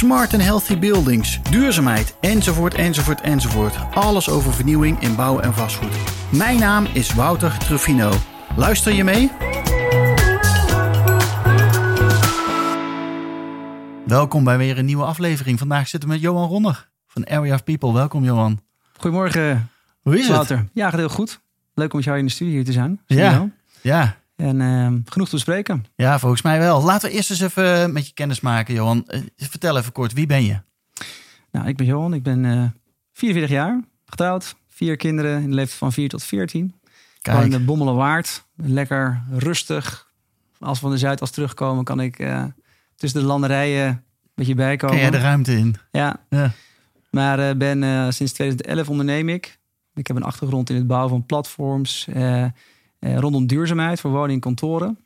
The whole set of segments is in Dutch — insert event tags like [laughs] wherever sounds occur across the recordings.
smart and healthy buildings, duurzaamheid, enzovoort, enzovoort, enzovoort. Alles over vernieuwing in bouw en vastgoed. Mijn naam is Wouter Truffino. Luister je mee? Welkom bij weer een nieuwe aflevering. Vandaag zitten we met Johan Ronner van Area of People. Welkom Johan. Goedemorgen. Hoe is Wouter. het? Ja, gaat heel goed. Leuk om met jou in de studio hier te zijn. Ja. Ja, En ehm, genoeg te bespreken. ja, volgens mij wel. Laten we eerst eens even met je kennis maken, Johan. Eh, Vertel even kort, wie ben je? Nou, ik ben Johan. Ik ben eh 44 jaar. Getrouwd. Vier kinderen in de leeftijd van 4 tot 14. Gewoon in de Bommelenwaard. Lekker rustig. Als we van de Zuidas terugkomen, kan ik eh, tussen de landerijen een beetje bijkomen. Ken jij de ruimte in? Ja. Ja. Maar eh, ben eh, sinds 2011 onderneem ik. Ik heb een achtergrond in het bouwen van platforms eh, eh, rondom duurzaamheid voor woningen en kantoren.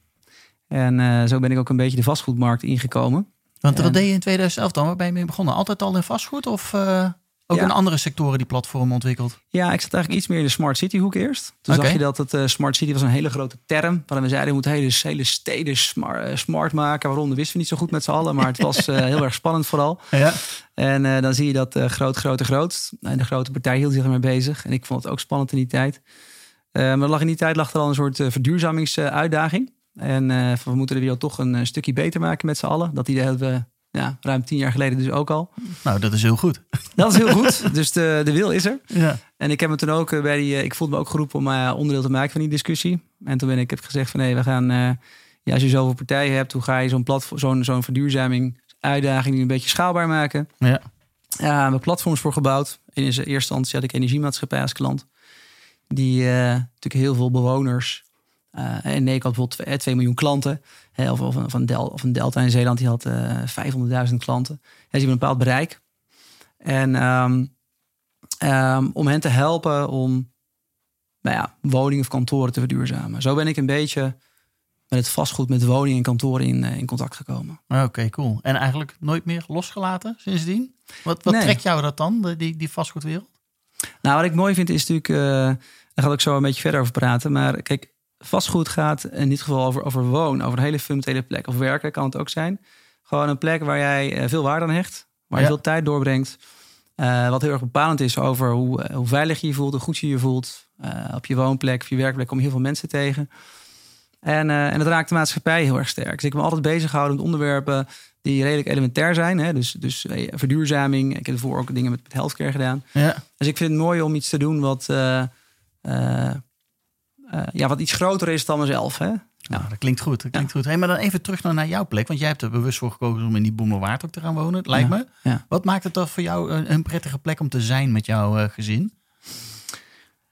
En eh, zo ben ik ook een beetje de vastgoedmarkt ingekomen. Want wat deed je in 2011 dan? Waar ben je mee begonnen? Altijd al in vastgoed of eh, ook Ja. in andere sectoren die platformen ontwikkeld? Ja, ik zat eigenlijk iets meer in de smart city hoek eerst. Toen zag je dat het eh, smart city was een hele grote term. Waarin we zeiden, we moeten hele, hele steden smart, eh, smart maken. Waarom, dat wisten we niet zo goed met z'n allen. Maar het was eh, [laughs] heel erg spannend vooral. Ja. En eh, dan zie je dat eh, groot, groot, groot. En de grote partij hield zich ermee bezig. En ik vond het ook spannend in die tijd. Eh, maar lag in die tijd lag er al een soort eh, verduurzamingsuitdaging. En eh, we moeten de wereld toch een stukje beter maken met z'n allen. Dat idee hadden we ja, ruim tien jaar geleden dus ook al. Nou, dat is heel goed. Dat is heel goed. [laughs] Dus de, de wil is er. Ja. En ik heb me toen ook bij die. Ik voelde me ook geroepen om eh, onderdeel te maken van die discussie. En toen ben ik heb gezegd van nee, we gaan. ja, als je zoveel partijen hebt, hoe ga je zo'n platform, zo'n zo'n verduurzaming uitdaging een beetje schaalbaar maken? Ja. Ja, we hebben platforms voor gebouwd. In eerste instantie had ik energiemaatschappij als klant. Die eh, natuurlijk heel veel bewoners. eh, en had bijvoorbeeld 2 miljoen klanten. Hè, of, of, een- Del, of een Delta in Zeeland, die had eh 500.000 klanten. Die hebben een bepaald bereik. En ehm, ehm, om hen te helpen om nou ja, woningen of kantoren te verduurzamen. Zo ben ik een beetje met het vastgoed met woningen en kantoren in, eh, in contact gekomen. Oké, cool. En eigenlijk nooit meer losgelaten sindsdien? Wat, wat Nee. trekt jou dat dan, die, die vastgoedwereld? Nou, wat ik mooi vind is natuurlijk, eh daar ga ik zo een beetje verder over praten. Maar kijk, vastgoed gaat in dit geval over, over wonen, over een hele fundamentele plek. Of werken kan het ook zijn. Gewoon een plek waar jij eh, veel waarde aan hecht, waar je Ja. veel tijd doorbrengt. Eh, wat heel erg bepalend is over hoe, hoe veilig je je voelt, hoe goed je je voelt. Op je woonplek, op je werkplek kom je heel veel mensen tegen. En, en dat raakt de maatschappij heel erg sterk. Dus ik ben me altijd bezig gehouden met onderwerpen die redelijk elementair zijn. Hè? Dus, dus eh, verduurzaming. Ik heb ervoor ook dingen met, met healthcare gedaan. Ja. Dus ik vind het mooi om iets te doen wat, eh, eh, ja, wat iets groter is dan mezelf. Hè? Nou, dat klinkt goed. Dat klinkt goed. Hey, maar dan even terug naar, naar jouw plek. Want jij hebt er bewust voor gekozen om in die Boemerwaard ook te gaan wonen, lijkt me. ja. Wat maakt het dan voor jou een, een prettige plek om te zijn met jouw gezin?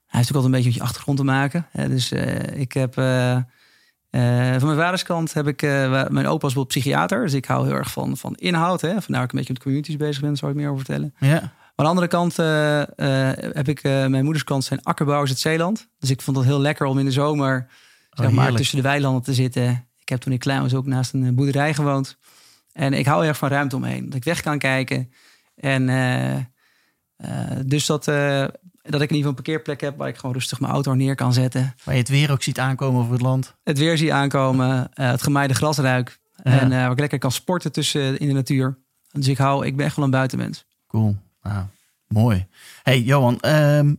Hij heeft ook altijd een beetje met je achtergrond te maken. Hè? Dus ik heb... eh, van mijn vaderskant heb ik... eh, mijn opa was bijvoorbeeld psychiater. Dus ik hou heel erg van, van inhoud. Hè? Vandaar ik een beetje met communities bezig ben. Zal ik meer over vertellen. Ja. Maar aan de andere kant eh, heb ik... mijn moederskant zijn akkerbouwers uit Zeeland. Dus ik vond het heel lekker om in de zomer... zeg maar, tussen de weilanden te zitten. Ik heb toen ik klein was ook naast een boerderij gewoond. En ik hou heel erg van ruimte omheen. Dat ik weg kan kijken. En dus dat, dat ik in ieder geval een parkeerplek heb... waar ik gewoon rustig mijn auto neer kan zetten. Waar je het weer ook ziet aankomen over het land. Het weer zie aankomen. eh, het gemaaide gras ruik. Ja. En eh, waar ik lekker kan sporten tussen in de natuur. Dus ik hou, ik ben echt wel een buitenmens. Cool. Nou, mooi. Hey Johan,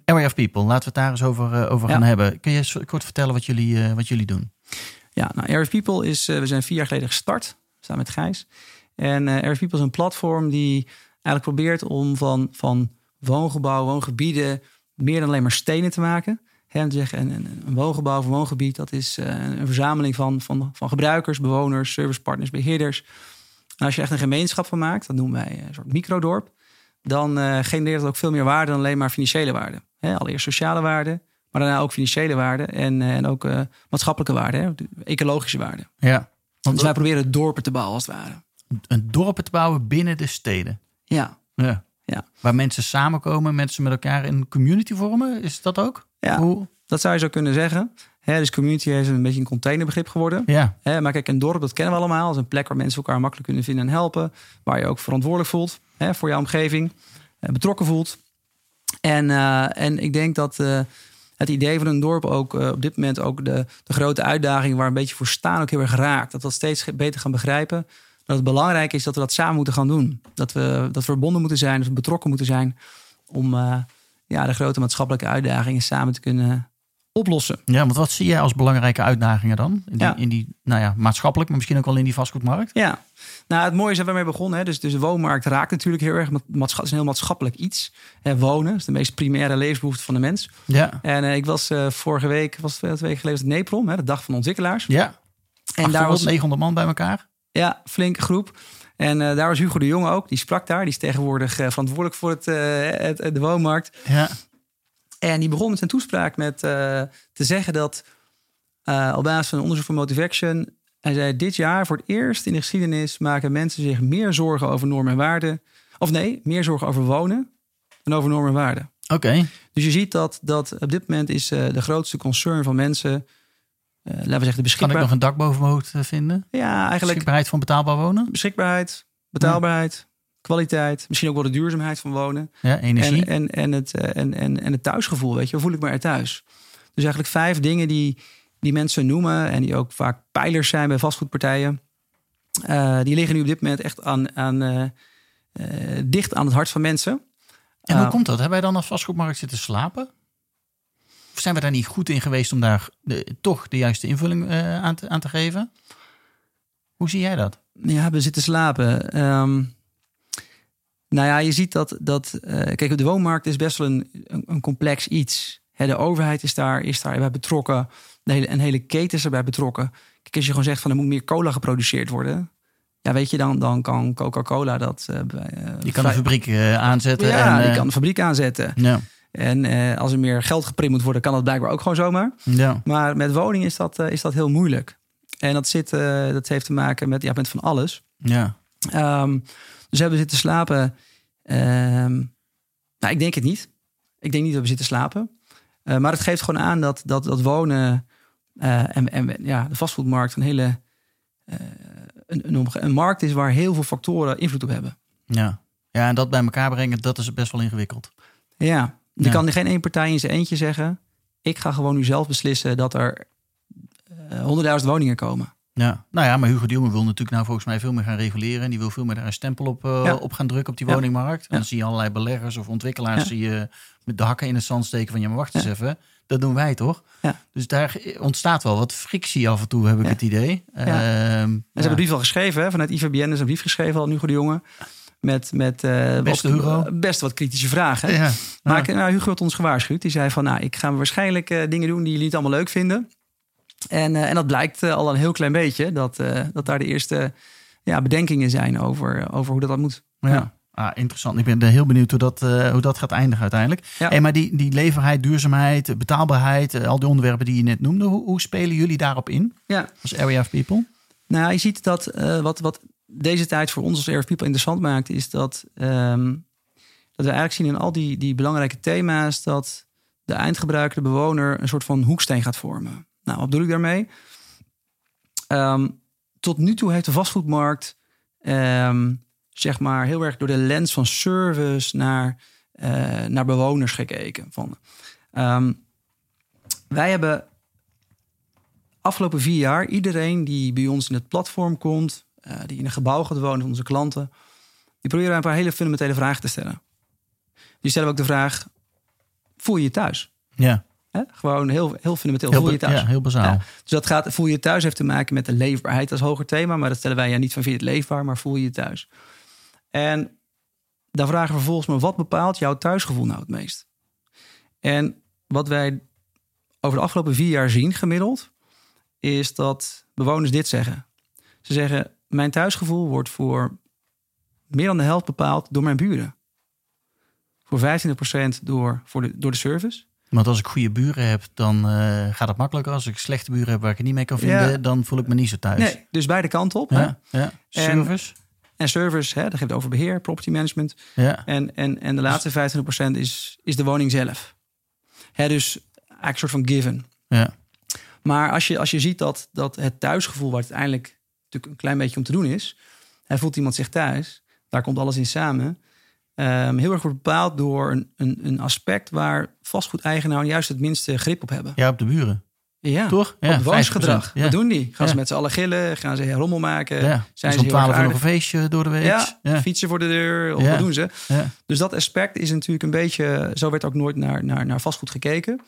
of People, laten we het daar eens over, eh, over Ja. gaan hebben. Kun je eens kort vertellen wat jullie, eh, wat jullie doen? Ja, nou, of People is, eh, we zijn vier jaar geleden gestart, samen met Gijs. En eh Area of People is een platform die eigenlijk probeert om van, van woongebouwen, woongebieden, meer dan alleen maar stenen te maken. Hè, te zeggen, een, een, woongebouw of een woongebied, dat is eh, een verzameling van, van, van gebruikers, bewoners, servicepartners, beheerders. En als je echt een gemeenschap van maakt, dat noemen wij een soort microdorp, dan eh, genereert het ook veel meer waarde dan alleen maar financiële waarde. Hè, allereerst sociale waarde, maar daarna ook financiële waarde en, eh, en ook eh, maatschappelijke waarde, hè, ecologische waarde. Ja. Want Dus wij proberen dorpen te bouwen als het ware. een dorp te bouwen binnen de steden. Ja, Ja. Ja. Waar mensen samenkomen, mensen met elkaar een community vormen. Is dat ook? Ja. Hoe? Dat zou je zo kunnen zeggen. Hè, dus community is een beetje een containerbegrip geworden. Ja. Maar kijk, een dorp, dat kennen we allemaal. als een plek waar mensen elkaar makkelijk kunnen vinden en helpen. Waar je ook verantwoordelijk voelt voor jouw omgeving. eh, betrokken voelt. En, eh, en ik denk dat eh, het idee van een dorp ook op dit moment ook de, de grote uitdaging waar een beetje voor staan ook heel erg raakt. Dat we dat steeds beter gaan begrijpen. Dat het belangrijk is dat we dat samen moeten gaan doen. Dat we, dat we verbonden moeten zijn, dat we betrokken moeten zijn. Om eh, ja, de grote maatschappelijke uitdagingen samen te kunnen oplossen. ja, want wat zie jij als belangrijke uitdagingen dan? In die, Ja. in die nou ja, maatschappelijk, maar misschien ook wel in die vastgoedmarkt? Ja, nou het mooie is dat we mee begonnen. Hè. Dus, dus de woonmarkt raakt natuurlijk heel erg. Het is een heel maatschappelijk iets. Hè, wonen is de meest primaire levensbehoefte van de mens. Ja. En eh, ik was eh, vorige week, was het twee weken geleden, was het NEPROM, hè, de dag van de ontwikkelaars. Ja. en daar was 900 man bij elkaar. Ja, flinke groep. En eh, daar was Hugo de Jonge ook. Die sprak daar. Die is tegenwoordig eh, verantwoordelijk voor het, eh, het, de woonmarkt. Ja. En die begon met zijn toespraak met te zeggen dat op basis van een onderzoek van Motivation, hij zei dit jaar voor het eerst in de geschiedenis maken mensen zich meer zorgen over normen en waarden. Of nee, meer zorgen over wonen dan over normen en waarden. Oké. Dus je ziet dat, dat op dit moment is de grootste concern van mensen, laten we zeggen de Kan ik nog een dak boven mijn hoofd eh, vinden? Ja, eigenlijk Beschikbaarheid van betaalbaar wonen? beschikbaarheid, betaalbaarheid, kwaliteit, misschien ook wel de duurzaamheid van wonen. Ja, energie. En, en, en, het, eh, en, en, en het thuisgevoel, weet je, waar voel ik me er thuis? Dus eigenlijk vijf dingen die, die mensen noemen en die ook vaak pijlers zijn bij vastgoedpartijen. eh, die liggen nu op dit moment echt aan, aan, eh, eh, dicht aan het hart van mensen. En hoe komt dat? Hebben wij dan als vastgoedmarkt zitten slapen? Zijn we daar niet goed in geweest om daar de, toch de juiste invulling eh, aan, te, aan te geven? Hoe zie jij dat? Ja, we zitten slapen. Ehm, nou ja, je ziet dat, dat eh, kijk, de woonmarkt is best wel een, een, een complex iets. De overheid is daar, is daar bij betrokken. De hele, een hele keten is erbij betrokken. Kijk, als je gewoon zegt van er moet meer cola geproduceerd worden. Ja, weet je, dan, dan kan Coca-Cola dat... eh, Je kan een fabriek aanzetten. Ja, en, die kan de fabriek aanzetten. Ja, En eh, als er meer geld geprint moet worden, kan dat blijkbaar ook gewoon zomaar. ja. Maar met woningen is dat, eh, is dat heel moeilijk. En dat, zit, eh, dat heeft te maken met, ja, met van alles. ja. Ehm, dus hebben we zitten slapen? Ehm, nou, ik denk het niet. Ik denk niet dat we zitten slapen. Maar het geeft gewoon aan dat, dat, dat wonen en, en ja, de vastgoedmarkt een hele een, een markt is waar heel veel factoren invloed op hebben. Ja. ja, en dat bij elkaar brengen, dat is best wel ingewikkeld. Ja, je Ja. kan geen één partij in zijn eentje zeggen. Ik ga gewoon nu zelf beslissen dat er honderdduizend woningen komen. Ja, nou ja, maar Hugo de Jonge wil natuurlijk nou volgens mij veel meer gaan reguleren. En die wil veel meer daar een stempel op, eh, Ja. op gaan drukken op die Ja. woningmarkt. En dan zie je allerlei beleggers of ontwikkelaars zie je met de hakken in het zand steken van ja, maar wacht eens even. Dat doen wij toch? Ja. Dus daar ontstaat wel wat frictie af en toe, heb ik het idee. Ehm, En ze hebben een brief al geschreven, hè, vanuit IVBN is een brief geschreven al, Hugo de Jonge. Met, met eh, Beste wat, Hugo. best wat kritische vragen. Ja. Maar Ja. nou, Hugo had ons gewaarschuwd. Die zei van, nou, ik ga waarschijnlijk eh, dingen doen die jullie niet allemaal leuk vinden. En, eh, en dat blijkt eh, al een heel klein beetje. Dat, eh, dat daar de eerste ja, bedenkingen zijn over, over hoe dat, dat moet. Ja. Ah, interessant. Ik ben heel benieuwd hoe dat, eh, hoe dat gaat eindigen uiteindelijk. Ja. Hey, maar die, die leverheid, duurzaamheid, betaalbaarheid, eh, al die onderwerpen die je net noemde, hoe, hoe spelen jullie daarop in Ja. als Area of People? Nou, je ziet dat eh, wat, wat deze tijd voor ons als Air interessant maakt, is dat, ehm, dat we eigenlijk zien in al die, die belangrijke thema's dat de eindgebruiker, de bewoner, een soort van hoeksteen gaat vormen. Nou, wat bedoel ik daarmee? Ehm, tot nu toe heeft de vastgoedmarkt, ehm, zeg maar, heel erg door de lens van service naar, eh, naar bewoners gekeken. Van, wij hebben afgelopen vier jaar iedereen die bij ons in het platform komt, eh, die in een gebouw gaat wonen, van onze klanten, die proberen een paar hele fundamentele vragen te stellen. Die stellen ook de vraag: voel je je thuis? Ja? Gewoon heel, heel fundamenteel. heel, voel je thuis? ja, heel bazaal. Ja. Dus dat gaat, voel je je thuis heeft te maken met de leefbaarheid als hoger thema. Maar dat stellen wij ja niet van vind je het leefbaar, maar voel je je thuis. En dan vragen we vervolgens maar wat bepaalt jouw thuisgevoel nou het meest? En wat wij over de afgelopen vier jaar zien gemiddeld, is dat bewoners dit zeggen. Ze zeggen, mijn thuisgevoel wordt voor meer dan de helft bepaald door mijn buren. Voor 25% door, voor de, door de service. Want als ik goede buren heb, dan eh, gaat het makkelijker. Als ik slechte buren heb waar ik het niet mee kan vinden, Ja. dan voel ik me niet zo thuis. Nee, dus beide kanten op. hè? Ja, ja. Service. En service, hè, dat geeft over beheer, property management. Ja. En, en, en de laatste 25% is, is de woning zelf. Hè, dus eigenlijk een soort van given. Ja. Maar als je, als je ziet dat, dat het thuisgevoel, waar het uiteindelijk natuurlijk een klein beetje om te doen is, hij voelt iemand zich thuis, daar komt alles in samen. ehm, heel erg wordt bepaald door een, een, een aspect waar vastgoedeigenaren juist het minste grip op hebben. ja, op de buren. Ja, Toch? op bewonersgedrag. 50%. Ja. Wat doen die? Gaan ze Ja. met z'n allen gillen? Gaan ze rommel maken? Ja. Zijn ze om 12 uur nog een feestje door de week. Ja, ja. fietsen voor de deur. Of Ja. wat doen ze? ja. Dus dat aspect is natuurlijk een beetje... Zo werd ook nooit naar, naar, naar vastgoed gekeken.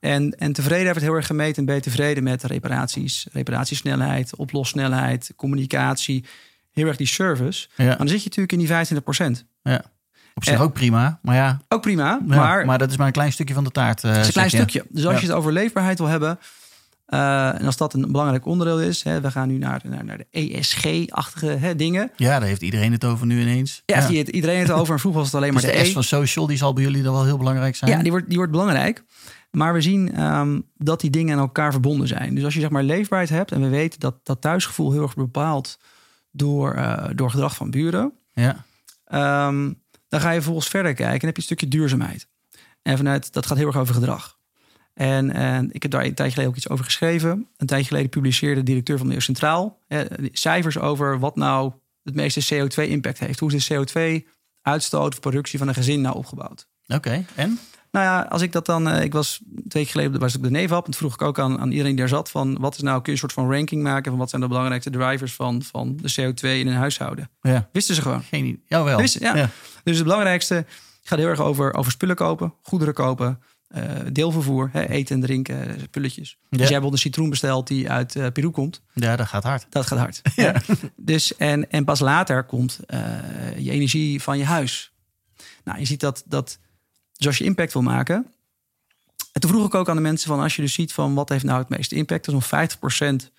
En, en tevredenheid werd heel erg gemeten. En ben je tevreden met reparaties, reparatiesnelheid, oplossnelheid, communicatie. Heel erg die service. Ja. Maar dan zit je natuurlijk in die 25 ja. Op zich ook prima. Maar ja, Ook prima, ja, maar, maar, dat is maar een klein stukje van de taart. eh, het is een klein stukje. Dus als je het over leefbaarheid wil hebben... eh, en als dat een belangrijk onderdeel is... Hè, we gaan nu naar, naar, naar de ESG-achtige hè, dingen... Ja, daar heeft iedereen het over nu ineens. Ja, iedereen het over. En vroeger was het alleen maar Dus de, de E. S van social, die zal bij jullie dan wel heel belangrijk zijn. Ja, die wordt, die wordt belangrijk. Maar we zien ehm, dat die dingen aan elkaar verbonden zijn. Dus als je zeg maar leefbaarheid hebt... en we weten dat dat thuisgevoel heel erg wordt bepaald... door, eh, door gedrag van buren... ja. ehm, dan ga je vervolgens verder kijken en heb je een stukje duurzaamheid. En vanuit dat gaat heel erg over gedrag. En, en ik heb daar een tijdje geleden ook iets over geschreven. Een tijdje geleden publiceerde de directeur van Milieu Centraal eh, cijfers over wat nou het meeste CO2-impact heeft. Hoe is de CO2-uitstoot of productie van een gezin nou opgebouwd? Oké, en? Nou ja, als ik dat dan. eh, ik was twee weken geleden was ik op de Nevap. En toen vroeg ik ook aan, aan iedereen die daar zat: van wat is nou, kun je een soort van ranking maken van wat zijn de belangrijkste drivers van, van de CO2 in een huishouden? Ja, Wisten ze gewoon. geen idee. Jawel. Ja. Dus het belangrijkste gaat heel erg over, over spullen kopen, goederen kopen, eh, deelvervoer, hè, eten en drinken, eh, spulletjes. Dus jij hebt een citroen besteld die uit Peru komt. ja, dat gaat hard. Dat gaat hard. [laughs] Ja. Dus, en, en pas later komt je energie van je huis. Nou, je ziet dat, dat dus als je impact wil maken. En toen vroeg ik ook aan de mensen van als je dus ziet van wat heeft nou het meeste impact. Dus zo'n 50%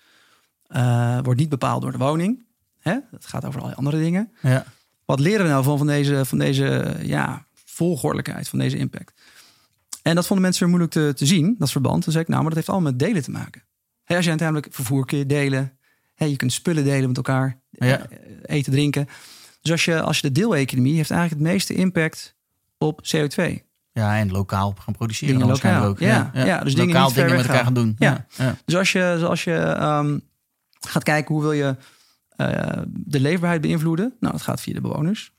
eh wordt niet bepaald door de woning. Hè? Dat gaat over allerlei andere dingen. Ja. Wat leren we nou van, van deze, van deze ja, volgordelijkheid, van deze impact? En dat vonden mensen weer moeilijk te, te zien, dat verband. Toen zei ik, nou, maar dat heeft allemaal met delen te maken. Hè, als je uiteindelijk vervoer kun je delen. Hè, je kunt spullen delen met elkaar. Ja. eh, Eten, drinken. Dus als je, als je de deeleconomie heeft eigenlijk het meeste impact op CO2. Ja, en lokaal gaan produceren Dingen lokaal. ook. Ja, ja, dus dingen lokaal niet ver dingen met elkaar gaan doen. Ja. Dus als je, als je ehm, gaat kijken hoe wil je eh, de leefbaarheid beïnvloeden, nou, dat gaat via de bewoners.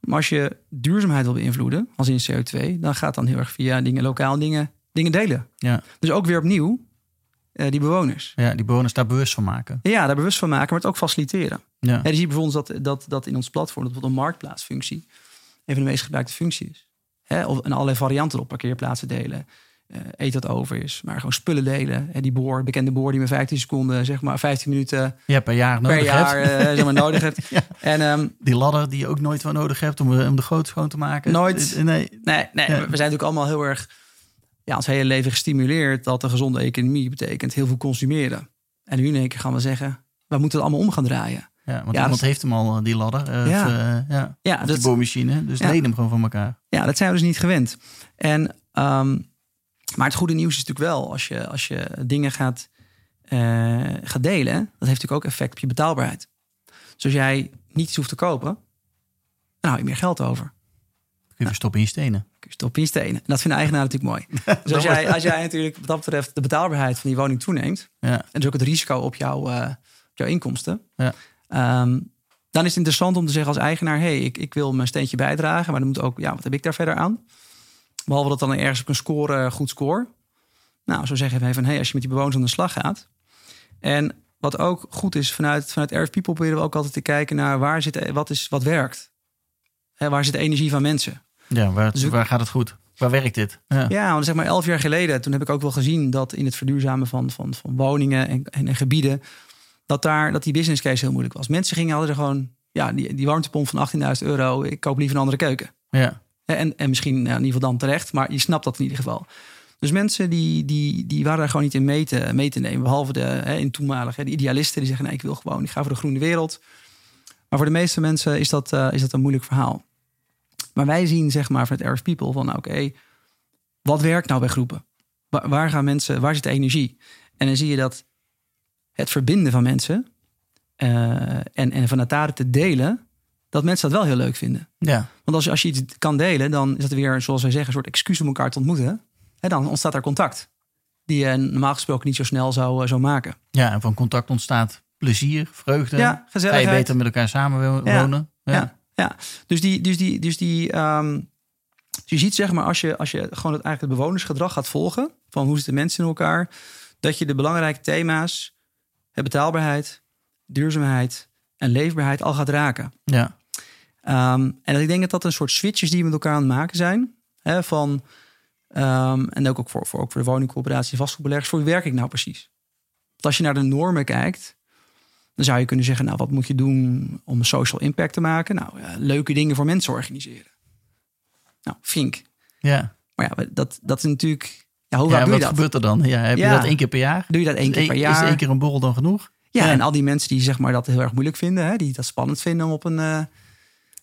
Maar als je duurzaamheid wil beïnvloeden, als in CO2, dan gaat dan heel erg via dingen lokaal, dingen, dingen delen. Ja. Dus ook weer opnieuw eh, die bewoners. Ja, die bewoners daar bewust van maken. Ja, daar bewust van maken, maar het ook faciliteren. Ja. Ja, je ziet bijvoorbeeld dat, dat, dat in ons platform, dat bijvoorbeeld een marktplaatsfunctie een van de meest gebruikte functies is. Hè, of en allerlei varianten op parkeerplaatsen delen. eh eten dat over is, maar gewoon spullen delen. Hè, die boor, bekende boor die met 15 seconden, zeg maar 15 minuten Ja, per jaar nodig jaar hebt. eh, zeg maar, nodig hebt. [laughs] Ja. En ehm, Die ladder die je ook nooit wel nodig hebt om, om de goot schoon te maken. Nooit. Eh, Nee. nee, nee Ja. we zijn natuurlijk allemaal heel erg ja, ons hele leven gestimuleerd dat een gezonde economie betekent heel veel consumeren. En nu in één keer gaan we zeggen, we moeten het allemaal om gaan draaien. Ja, want Ja, iemand heeft hem al, eh, die ladder. eh, Ja. Of, eh, ja. Ja, Of dat, die boormachine. Dus Ja. delen hem gewoon van elkaar. Ja, dat zijn we dus niet gewend. En, ehm, maar het goede nieuws is natuurlijk wel, als je, als je dingen gaat, gaat delen, dat heeft natuurlijk ook effect op je betaalbaarheid. Dus als jij niets hoeft te kopen, dan hou je meer geld over. Kun je verstoppen in je stenen. Kun je stoppen in je stenen. En dat vinden eigenaren natuurlijk mooi. [laughs] Dus als jij, als jij natuurlijk wat dat betreft de betaalbaarheid van die woning toeneemt, Ja. en dus ook het risico op, jouw op jouw inkomsten, Ja. Ehm, dan is het interessant om te zeggen als eigenaar: hey, ik, ik wil mijn steentje bijdragen, maar dan moet ook, ja, wat heb ik daar verder aan? Behalve dat dan ergens op een score eh, goed score. Nou, zo zeggen we van hey, als je met die bewoners aan de slag gaat. En wat ook goed is, vanuit, vanuit Earth People proberen we ook altijd te kijken naar waar zit, wat, is, wat werkt. Hè, waar zit de energie van mensen? Ja, waar, Dus waar gaat het goed? Waar werkt dit? Ja. Ja, want zeg maar elf jaar geleden, toen heb ik ook wel gezien dat in het verduurzamen van, van, van woningen en, en, en gebieden, dat daar dat die business case heel moeilijk was. Mensen gingen hadden er gewoon, ja, die, die warmtepomp van 18.000 euro, ik koop liever een andere keuken. Ja. En, en misschien nou, in ieder geval dan terecht, maar je snapt dat in ieder geval. Dus mensen die, die, die waren daar gewoon niet in mee te, mee te nemen. Behalve de hè, in toenmalig, hè, de idealisten die zeggen: nee, ik wil gewoon, ik ga voor de groene wereld. Maar voor de meeste mensen is dat, eh, is dat een moeilijk verhaal. Maar wij zien, zeg maar, van het Earth People van: nou, oké, wat werkt nou bij groepen? Waar, waar gaan mensen, waar zit de energie? En dan zie je dat het verbinden van mensen eh, en, en van het daden te delen, dat mensen dat wel heel leuk vinden. Ja. Want als je, als je iets kan delen, dan is het weer, zoals wij zeggen, een soort excuus om elkaar te ontmoeten. En dan ontstaat er contact. Die je normaal gesproken niet zo snel zou, eh, zou maken. Ja, en van contact ontstaat plezier, vreugde. Ja, Ga je gezelligheid. beter met elkaar samenwonen. Ja. Ja, ja. Dus die, dus die, dus die, ehm, dus je ziet zeg maar als je, als je gewoon het eigenlijk het bewonersgedrag gaat volgen van hoe zitten mensen in elkaar, dat je de belangrijke thema's, betaalbaarheid, duurzaamheid en leefbaarheid al gaat raken. ja. Ehm, en ik denk dat dat een soort switches die we met elkaar aan het maken zijn. Hè, van, ehm, en ook, ook, voor, voor, ook voor de woningcoöperatie vastgoedbeleggers. Voor wie werk ik nou precies? Want als je naar de normen kijkt, dan zou je kunnen zeggen... nou, wat moet je doen om een social impact te maken? Nou, ja, leuke dingen voor mensen organiseren. Nou, vink. ja. Maar ja, dat, dat is natuurlijk... Ja, hoe ja vaak doe je dat? gebeurt er dan? Ja, heb Ja. je dat één keer per jaar? Doe je dat één keer per Is jaar? één keer een borrel dan genoeg? Ja, en al die mensen die zeg maar, dat heel erg moeilijk vinden... Hè, die dat spannend vinden om op een...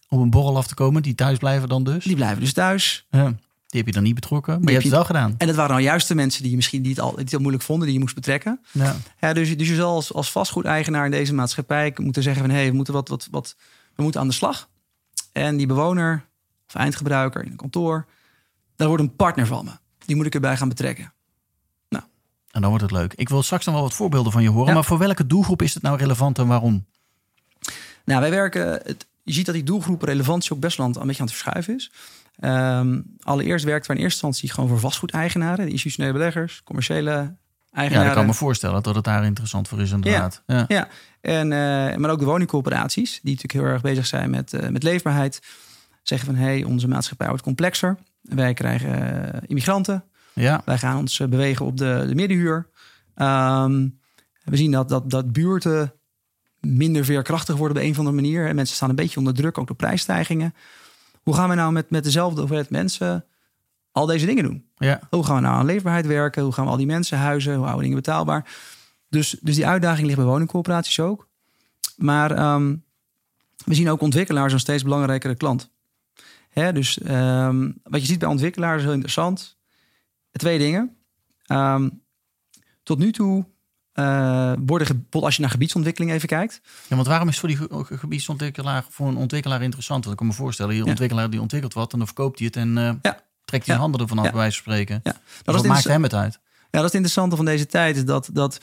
Om een borrel af te komen, die thuis blijven dan dus? die blijven dus thuis. Ja. Die heb je dan niet betrokken, maar je heb hebt het wel gedaan. En dat waren nou juist de mensen die je misschien niet al, die het al moeilijk vonden... die je moest betrekken. Ja. Ja, dus, dus je zal als, als vastgoedeigenaar in deze maatschappij moeten zeggen van hé, hey, we moeten wat, wat, wat, we moeten aan de slag. En die bewoner of eindgebruiker in een kantoor, daar wordt een partner van me. Die moet ik erbij gaan betrekken. En dan wordt het leuk. Ik wil straks nog wel wat voorbeelden van je horen. Ja. Maar voor welke doelgroep is het nou relevant en waarom? Nou, wij werken. Het, je ziet dat die doelgroep relevantie ook best wel een beetje aan het verschuiven is. Ehm, allereerst werken we in eerste instantie gewoon voor vastgoedeigenaren, de institutionele beleggers, commerciële Ja, eigenaren. ik kan me voorstellen dat het daar interessant voor is inderdaad. Ja. Ja, en, eh, maar ook de woningcorporaties, die natuurlijk heel erg bezig zijn met, eh, met leefbaarheid. Zeggen van, hé, hey, onze maatschappij wordt complexer. Wij krijgen eh, immigranten. Ja. Wij gaan ons eh, bewegen op de, de middenhuur. Ehm, we zien dat, dat, dat buurten minder veerkrachtig worden op een of andere manier. En mensen staan een beetje onder druk, ook door prijsstijgingen. Hoe gaan we nou met, met dezelfde hoeveelheid mensen al deze dingen doen? ja. Hoe gaan we nou aan leefbaarheid werken? Hoe gaan we al die mensen huizen? Hoe houden we dingen betaalbaar? Dus, dus die uitdaging ligt bij woningcorporaties ook. Maar ehm, we zien ook ontwikkelaars een steeds belangrijkere klant. Hè, dus ehm, wat je ziet bij ontwikkelaars is heel interessant. Twee dingen. Ehm, tot nu toe eh, worden, als je naar gebiedsontwikkeling even kijkt. Ja, want waarom is voor die ge- ge- gebiedsontwikkelaar voor een ontwikkelaar interessant? Want ik kan me voorstellen, die Ja. ontwikkelaar die ontwikkelt wat en dan verkoopt hij het en eh, Ja. trekt hij Ja. de handen ervan af, bij wijze van spreken. Ja. Dus Dat is maakt hem het uit? Ja, dat is het interessante van deze tijd. Is dat, dat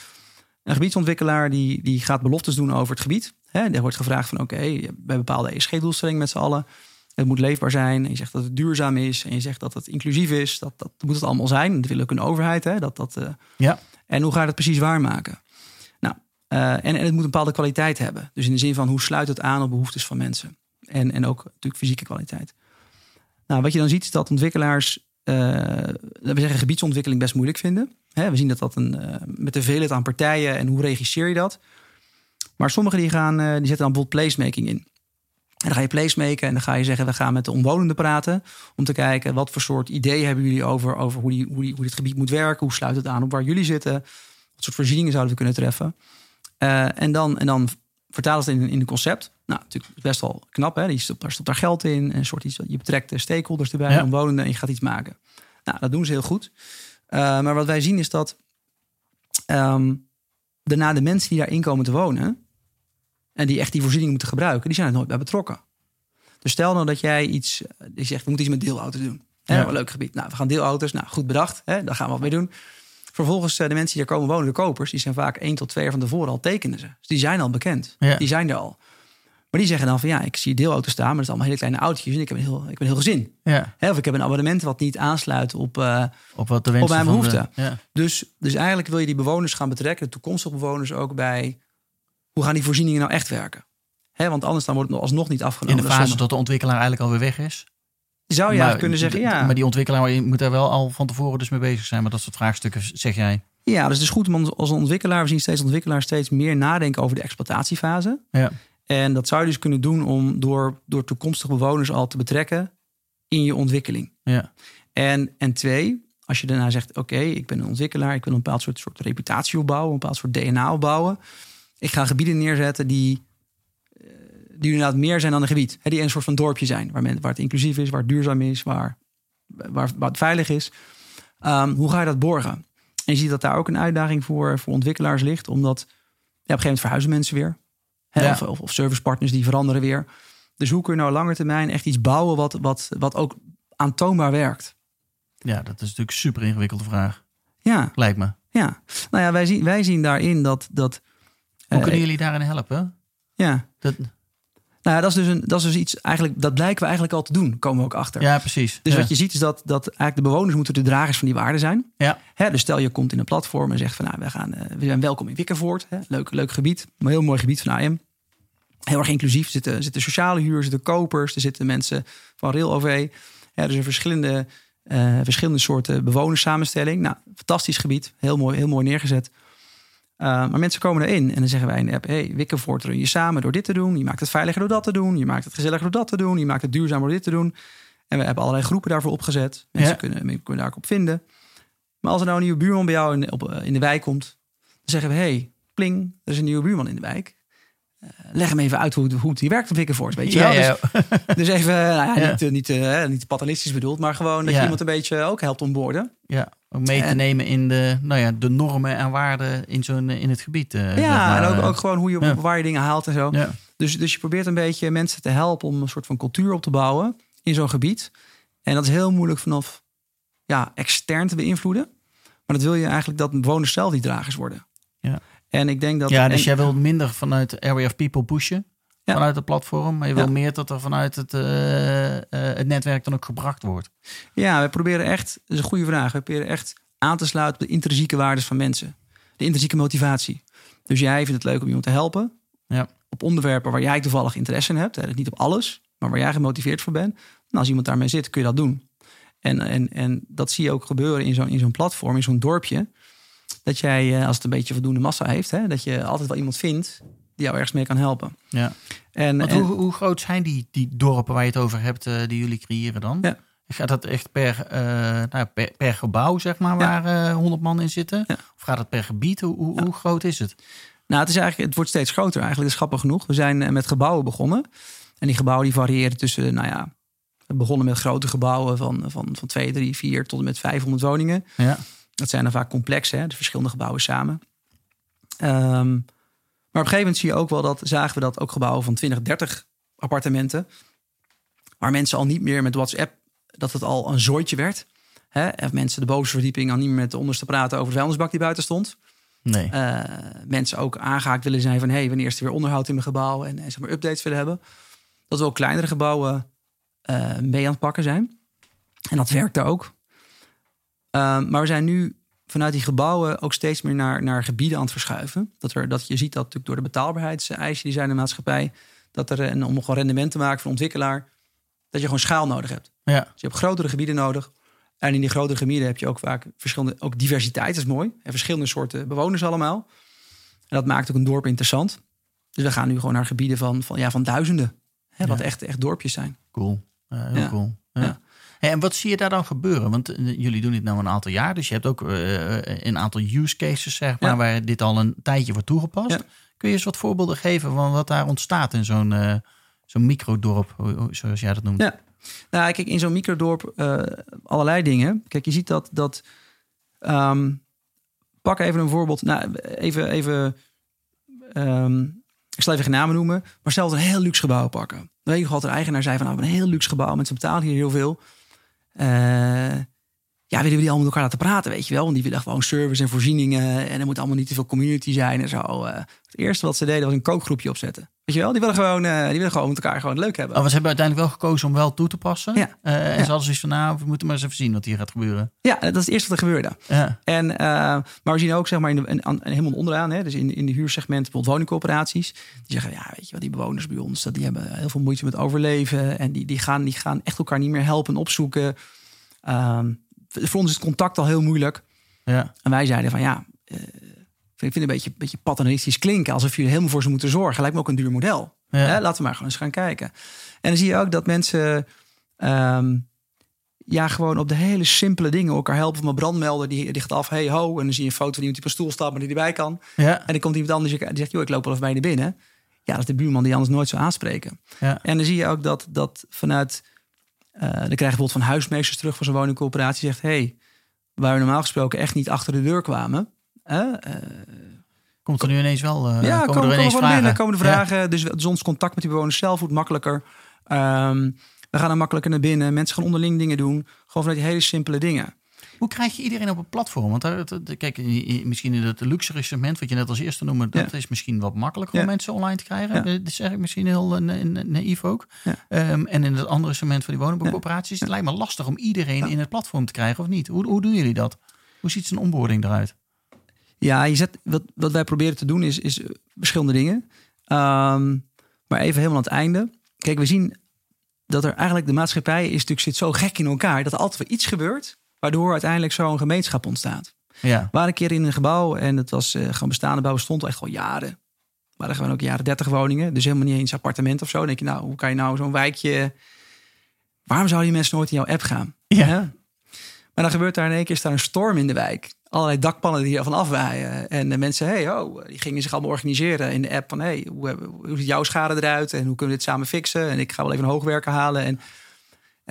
een gebiedsontwikkelaar die, die gaat beloftes doen over het gebied. Hè, er wordt gevraagd van oké, we hebben bepaalde ESG-doelstellingen met z'n allen. Het moet leefbaar zijn. En je zegt dat het duurzaam is. En je zegt dat het inclusief is. Dat, dat moet het allemaal zijn. Dat wil ook een overheid. Hè, dat, dat, eh, Ja. En hoe ga je dat precies waarmaken? Nou, eh, en, en het moet een bepaalde kwaliteit hebben. Dus in de zin van hoe sluit het aan op behoeftes van mensen. En, en ook natuurlijk fysieke kwaliteit. Nou, wat je dan ziet is dat ontwikkelaars, eh, we zeggen gebiedsontwikkeling best moeilijk vinden. Hè, we zien dat dat een, met de veelheid aan partijen en hoe regisseer je dat. Maar sommigen die gaan, die zetten dan bijvoorbeeld placemaking in. En dan ga je placemaken en dan ga je zeggen, we gaan met de omwonenden praten. Om te kijken, wat voor soort ideeën hebben jullie over, over hoe, die, hoe, die, hoe dit gebied moet werken? Hoe sluit het aan op waar jullie zitten? Wat soort voorzieningen zouden we kunnen treffen? Eh, en, dan, en dan vertalen ze het in, in een concept. Nou, natuurlijk best wel knap. Hè? Die stopt, daar stopt daar geld in. Een soort iets, je betrekt de stakeholders erbij, Ja. omwonenden. En je gaat iets maken. Nou, dat doen ze heel goed. Eh, maar wat wij zien is dat ehm, daarna de mensen die daarin komen te wonen... en die echt die voorziening moeten gebruiken... die zijn er nooit bij betrokken. Dus stel nou dat jij iets... eh, Die zegt, we moeten iets met deelauto's doen. Hè, Ja. Een leuk gebied. Nou, we gaan deelauto's. Nou, goed bedacht. Hè, daar gaan we wat mee doen. Vervolgens, eh, de mensen die daar komen wonen, de kopers... die zijn vaak één tot twee jaar van tevoren al tekenen ze. Dus die zijn al bekend. Ja. Die zijn er al. Maar die zeggen dan van ja, ik zie deelauto's staan... maar dat zijn allemaal hele kleine autootjes... en ik heb een heel, ik heb een heel gezin. Ja. Hè, of ik heb een abonnement wat niet aansluit op... eh, Op wat de wensen mijn de- behoeften. ja. dus, dus eigenlijk wil je die bewoners gaan betrekken, de toekomstige bewoners ook bij hoe gaan die voorzieningen nou echt werken? Want anders dan wordt het alsnog niet In afgenomen. de fase dat de ontwikkelaar eigenlijk alweer weg is. zou je Maar kunnen zeggen, ja. Maar die ontwikkelaar moet daar wel al van tevoren dus mee bezig zijn. Maar dat soort vraagstukken, zeg jij. Ja, dus het is goed om als ontwikkelaar, we zien steeds ontwikkelaars steeds meer nadenken over de exploitatiefase. Ja. En dat zou je dus kunnen doen om door, door toekomstige bewoners al te betrekken in je ontwikkeling. Ja. En, en twee, als je daarna zegt: Oké, ik ben een ontwikkelaar, ik wil een bepaald soort, soort reputatie opbouwen, een bepaald soort DNA opbouwen. Ik ga gebieden neerzetten die, eh, die inderdaad meer zijn dan een gebied. Hè, die een soort van dorpje zijn, waar, men, waar het inclusief is, waar het duurzaam is, waar, waar, waar het veilig is. Ehm, hoe ga je dat borgen? En je ziet dat daar ook een uitdaging voor, voor ontwikkelaars ligt, omdat ja, op een gegeven moment verhuizen mensen weer. Hè, Ja. of, of, of servicepartners die veranderen weer. Dus hoe kun je nou lange termijn echt iets bouwen wat, wat, wat ook aantoonbaar werkt? Ja, dat is natuurlijk een super ingewikkelde vraag. Ja, Lijkt me. ja. Nou ja, wij zien, wij zien daarin dat. dat Hoe eh, kunnen jullie daarin helpen? ja. Dat, Nou ja, dat is dus, een, dat is dus iets eigenlijk, dat blijken we eigenlijk al te doen, komen we ook achter. ja, precies. Dus ja. wat je ziet is dat, dat eigenlijk de bewoners moeten de dragers van die waarde zijn. Ja. Hè, dus stel je komt in een platform en zegt van nou, we, gaan, eh, we zijn welkom in Wikkervoort. Hè, leuk, leuk gebied, een heel mooi gebied van AM. Heel erg inclusief. Er zitten, zitten sociale huur, zitten kopers, er zitten mensen van Rail OV. Hè, er zijn verschillende, eh, verschillende soorten bewonerssamenstelling. Nou, fantastisch gebied, heel mooi, heel mooi neergezet. Uh, maar mensen komen erin en dan zeggen wij in de app: hey, Wikkervoort run je samen door dit te doen. Je maakt het veiliger door dat te doen. Je maakt het gezelliger door dat te doen. Je maakt het duurzamer door dit te doen. En we hebben allerlei groepen daarvoor opgezet. Mensen Ja. kunnen, mensen kunnen daar ook op vinden. Maar als er nou een nieuwe buurman bij jou in, op, eh, in de wijk komt, dan zeggen we: hey, pling, er is een nieuwe buurman in de wijk. Eh, leg hem even uit hoe, hoe hier werkt op Wikkervoort. Weet je Ja, wel? ja. Dus, [laughs] dus even, nou ja, niet, eh, niet, eh, niet paternalistisch bedoeld, maar gewoon dat je iemand een beetje ook helpt onboorden. ja, ook mee te En- nemen in de, nou ja, de normen en waarden in, zo'n, in het gebied. Ja, maar, en ook, ook gewoon hoe je, waar je dingen haalt en zo. Ja. Dus, dus je probeert een beetje mensen te helpen om een soort van cultuur op te bouwen in zo'n gebied. En dat is heel moeilijk vanaf ja, extern te beïnvloeden. Maar dat wil je eigenlijk dat bewoners zelf die dragers worden. Ja. En ik denk dat. ja, dus en- jij wil minder vanuit Area of People pushen. Ja. Vanuit het platform. Maar je wil Ja. meer dat er vanuit het, eh, eh, het netwerk dan ook gebracht wordt. Ja, we proberen echt, dat is een goede vraag. We proberen echt aan te sluiten op de intrinsieke waarden van mensen. De intrinsieke motivatie. Dus jij vindt het leuk om iemand te helpen. Ja. Op onderwerpen waar jij toevallig interesse in hebt. Hè, niet op alles, maar waar jij gemotiveerd voor bent. Nou, als iemand daarmee zit, kun je dat doen. En, en, en dat zie je ook gebeuren in zo'n, in zo'n platform, in zo'n dorpje. Dat jij, eh, als het een beetje voldoende massa heeft, hè, dat je altijd wel iemand vindt die jou ergens mee kan helpen. Ja. En, Want en- hoe, hoe groot zijn die, die dorpen waar je het over hebt, eh, die jullie creëren dan? Ja. Gaat dat echt per, eh, nou, per, per gebouw, zeg maar, Ja. waar eh 100 man in zitten? Ja. Of gaat het per gebied? Hoe, hoe, hoe groot is het? Nou, het, is eigenlijk, het wordt steeds groter eigenlijk. Dat is grappig genoeg. We zijn met gebouwen begonnen. En die gebouwen die variëren tussen, nou ja... We begonnen met grote gebouwen van, van, van 2, 3, 4 tot en met 500 woningen. Ja. Dat zijn dan vaak complex, hè? De verschillende gebouwen samen. Ehm, maar op een gegeven moment zie je ook wel dat... zagen we dat ook gebouwen van 20, 30 appartementen... waar mensen al niet meer met WhatsApp... dat het al een zooitje werd. Hè? En mensen de bovenste verdieping al niet meer met de onderste praten... over de vuilnisbak die buiten stond Nee. eh, mensen ook aangehaakt willen zijn van... hey, wanneer is er weer onderhoud in mijn gebouw en, en zeg maar updates willen hebben. Dat we ook kleinere gebouwen eh, mee aan het pakken zijn. En dat werkt er ook. Ehm, maar we zijn nu vanuit die gebouwen ook steeds meer naar, naar gebieden aan het verschuiven. Dat, er, dat je ziet dat natuurlijk door de betaalbaarheidseisen die zijn in de maatschappij... dat er, en om gewoon rendement te maken voor een ontwikkelaar... dat je gewoon schaal nodig hebt. Ja. Dus je hebt grotere gebieden nodig. En in die grotere gebieden heb je ook vaak verschillende, ook diversiteit is mooi. En verschillende soorten bewoners allemaal. En dat maakt ook een dorp interessant. Dus we gaan nu gewoon naar gebieden van, van, ja, van duizenden. Hè, wat echt, echt dorpjes zijn. Cool. Ja, heel cool. Ja. En wat zie je daar dan gebeuren? Want eh, jullie doen dit nou een aantal jaar. Dus je hebt ook eh, een aantal use cases, zeg maar, Ja. waar dit al een tijdje wordt toegepast. Ja. Kun je eens wat voorbeelden geven van wat daar ontstaat in zo'n eh zo'n microdorp, zoals jij dat noemt? Ja. Nou, kijk, in zo'n microdorp eh, allerlei dingen. Kijk, je ziet dat... dat ehm, pak even een voorbeeld. Nou, even... even ehm, ik zal even geen namen noemen. Maar stel dat een heel luxe gebouw pakken. Weet je wat de eigenaar zei van... Nou, een heel luxe gebouw. Mensen betalen hier heel veel. 嗯 ja, willen we die allemaal met elkaar laten praten, weet je wel? Want die willen gewoon service en voorzieningen. En er moet allemaal niet te veel community zijn en zo. Eh, het eerste wat ze deden was een kookgroepje opzetten. Weet je wel? Die willen gewoon, eh, die willen gewoon met elkaar gewoon leuk hebben. Oh, we hebben uiteindelijk wel gekozen om wel toe te passen. Ja. Eh, en Ja. ze hadden zoiets van, nou, we moeten maar eens even zien wat hier gaat gebeuren. Ja, dat is het eerste wat er gebeurde. Ja. En, maar we zien ook zeg maar in de, in, helemaal onderaan, hè, dus in, in de huursegment, bijvoorbeeld woningcorporaties, die zeggen, ja, weet je wat, die bewoners bij ons, dat, die hebben heel veel moeite met overleven en die, die, gaan, die gaan echt elkaar niet meer helpen en opzoeken. Ehm, voor ons is het contact al heel moeilijk. Ja. En wij zeiden van ja, eh, ik vind het een beetje, beetje paternalistisch klinken, alsof jullie helemaal voor ze moeten zorgen. Lijkt me ook een duur model. Ja. Hè, laten we maar gewoon eens gaan kijken. En dan zie je ook dat mensen ehm, ja, gewoon op de hele simpele dingen elkaar helpen. Mijn brandmelder, die, gaat af, hey ho. En dan zie je een foto van iemand die op een stoel staat, maar die erbij kan. Ja. En dan komt iemand anders die zegt, joh, ik loop wel even bij je binnen. Ja, dat is de buurman die anders nooit zou aanspreken. Ja. En dan zie je ook dat, dat vanuit... eh dan krijg je bijvoorbeeld van huismeesters terug van zo'n woningcoöperatie. Zegt, hey, waar we normaal gesproken echt niet achter de deur kwamen... eh, Komt er nu ineens wel, eh ja, komen, komen, er ineens komen vragen. binnen, komen de Ja. vragen. Dus, dus ons contact met die bewoners zelf wordt makkelijker. Ehm, we gaan er makkelijker naar binnen. Mensen gaan onderling dingen doen. Gewoon vanuit die hele simpele dingen. Hoe krijg je iedereen op een platform? Want daar, dat- kijk, misschien in het luxere segment, wat je net als eerste noemde, dat Ja. is misschien wat makkelijker om Ja. mensen online te krijgen. Ja. Eh, Dat is eigenlijk misschien heel eh, na- na- naïef ook. Ehm, en in het andere segment van die woningbouwcoöperaties, het lijkt me lastig om iedereen in het platform te krijgen, of niet? Hoe, hoe doen jullie dat? Hoe ziet zo'n onboarding eruit? Ja, je zet, wat, wat wij proberen te doen is, is verschillende dingen. Ehm, maar even helemaal aan het einde. Kijk, we zien dat er eigenlijk de maatschappij is natuurlijk zit zo gek in elkaar dat er altijd weer iets gebeurt, waardoor uiteindelijk zo'n gemeenschap ontstaat. Ja, We waren een keer in een gebouw en het was eh, gewoon bestaande bouw, stond echt al jaren. Er waren gewoon ook jaren 30 woningen, dus helemaal niet eens appartement of zo. Dan denk je, nou, hoe kan je nou zo'n wijkje. Waarom zouden die mensen nooit in jouw app gaan? Ja. Maar dan gebeurt daar in één keer is daar een storm in de wijk. Allerlei dakpannen die ervan afwaaien. En de mensen, hey, oh, die gingen zich allemaal organiseren in de app van, hey, hoe, hebben- hoe ziet jouw schade eruit en hoe kunnen we dit samen fixen? En ik ga wel even een hoogwerker halen en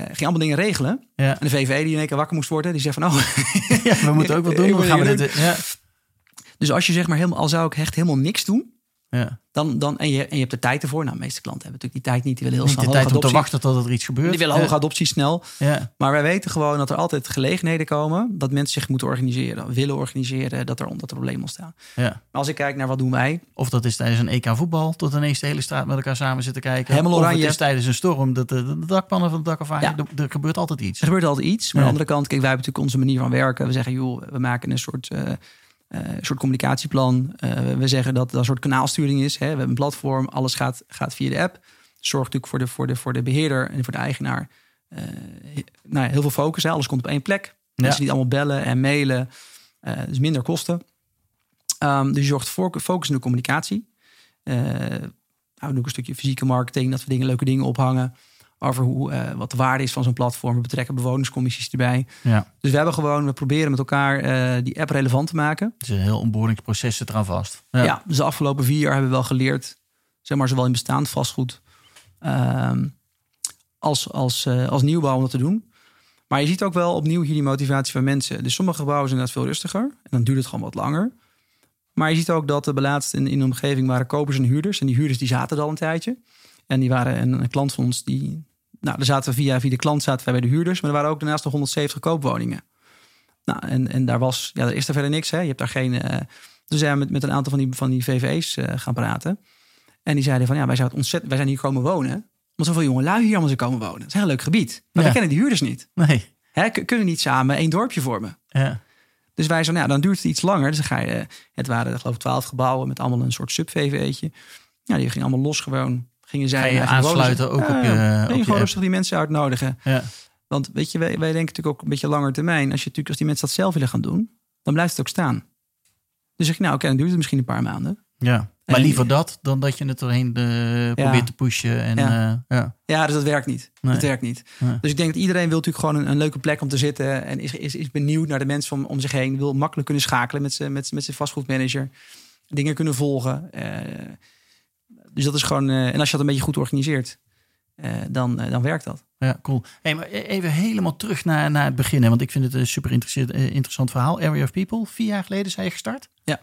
ging allemaal dingen regelen. ja. En de VVE die in één keer wakker moest worden, die zegt van, oh, [laughs] ja we moeten ook wat [laughs] doen. Gaan we dit? Ja. Dus als je zeg maar helemaal, al zou ik echt helemaal niks doen, Ja. dan, dan, en, je, en je hebt de tijd ervoor. Nou, de meeste klanten hebben natuurlijk die tijd niet. Die willen heel Niet snel de tijd om te wachten tot er iets gebeurt. Die willen ja. hoge adoptie snel. Ja. Maar wij weten gewoon dat er altijd gelegenheden komen dat mensen zich moeten organiseren, willen organiseren, dat er, dat er problemen ontstaan. Ja. Maar als ik kijk naar wat doen wij, Of dat is tijdens een EK voetbal, tot ineens de hele straat met elkaar samen zitten kijken. Helemaal of oranje. het is tijdens een storm, dat de, de dakpannen van het dak afwaaien. Ja. Er, er gebeurt altijd iets. er gebeurt altijd iets. Maar aan de andere kant, kijk, wij hebben natuurlijk onze manier van werken. We zeggen, joh, we maken een soort, eh, eh, soort communicatieplan. Eh, we zeggen dat dat een soort kanaalsturing is. Hè. We hebben een platform, alles gaat, gaat via de app. Zorgt natuurlijk voor de, voor de, voor de beheerder en voor de eigenaar. eh, nou ja, heel veel focus. Hè. Alles komt op één plek. Mensen die allemaal bellen en mailen. dus minder kosten. Ehm, dus je zorgt voor focus in de communicatie. Nou, we doen ook een stukje fysieke marketing. Dat we dingen, leuke dingen ophangen. Over hoe, eh, wat de waarde is van zo'n platform. We betrekken bewonerscommissies erbij. Ja. Dus we hebben gewoon, we proberen met elkaar eh, die app relevant te maken. Het is een heel onboardingsproces zit eraan vast. Ja. dus de afgelopen vier jaar hebben we wel geleerd, zeg maar, zowel in bestaand vastgoed ehm, als, als, eh, als nieuwbouw om dat te doen. Maar je ziet ook wel opnieuw hier die motivatie van mensen. Dus sommige gebouwen zijn inderdaad veel rustiger en dan duurt het gewoon wat langer. Maar je ziet ook dat de laatst in, in de omgeving waren kopers en huurders. En die huurders die zaten er al een tijdje. En die waren een, een klant van ons die. Nou, daar zaten we via, via de klant zaten wij bij de huurders. Maar er waren ook daarnaast nog 170 koopwoningen. Nou, en, en daar was, ja, er is er verder niks. Hè. Je hebt daar geen. dus zijn we met, met een aantal van die, van die VVE's eh, gaan praten. En die zeiden van ja, wij, zouden ontzettend, wij zijn hier komen wonen. Omdat zoveel jonge lui hier allemaal zijn komen wonen. Het is een heel leuk gebied. Maar Ja. we kennen die huurders niet. Nee. Hè, kunnen niet samen één dorpje vormen. Ja. Dus wij zo, nou, ja, dan duurt het iets langer. Dus dan ga je, het waren geloof ik twaalf gebouwen met allemaal een soort sub-VV'tje. Ja, die gingen allemaal los gewoon. Gingen zij je aansluiten ook op je- Ja, op je gewoon rustig die mensen uitnodigen. Ja. Want weet je, wij, wij denken natuurlijk ook een beetje langer termijn. Als, je natuurlijk, als die mensen dat zelf willen gaan doen, dan blijft het ook staan. Dus zeg je, nou oké, dan duurt het misschien een paar maanden. ja. Maar En- liever dat dan dat je het erheen eh, probeert te pushen. En, Ja. ja. ja. Ja, dus dat werkt niet. Nee. Dat werkt niet. Nee. Dus ik denk dat iedereen wil natuurlijk gewoon een, een leuke plek om te zitten. En is, is, is benieuwd naar de mensen om, om zich heen. Wil makkelijk kunnen schakelen met zijn met, met zijn vastgoedmanager. Dingen kunnen volgen. Eh, dus dat is gewoon... eh, en als je dat een beetje goed organiseert, eh, dan, eh, dan werkt dat. Ja, cool. Hey, maar even helemaal terug naar, naar het begin. Hè, want ik vind het een super interessant, verhaal. Area of People, vier jaar geleden zijn je gestart. Ja.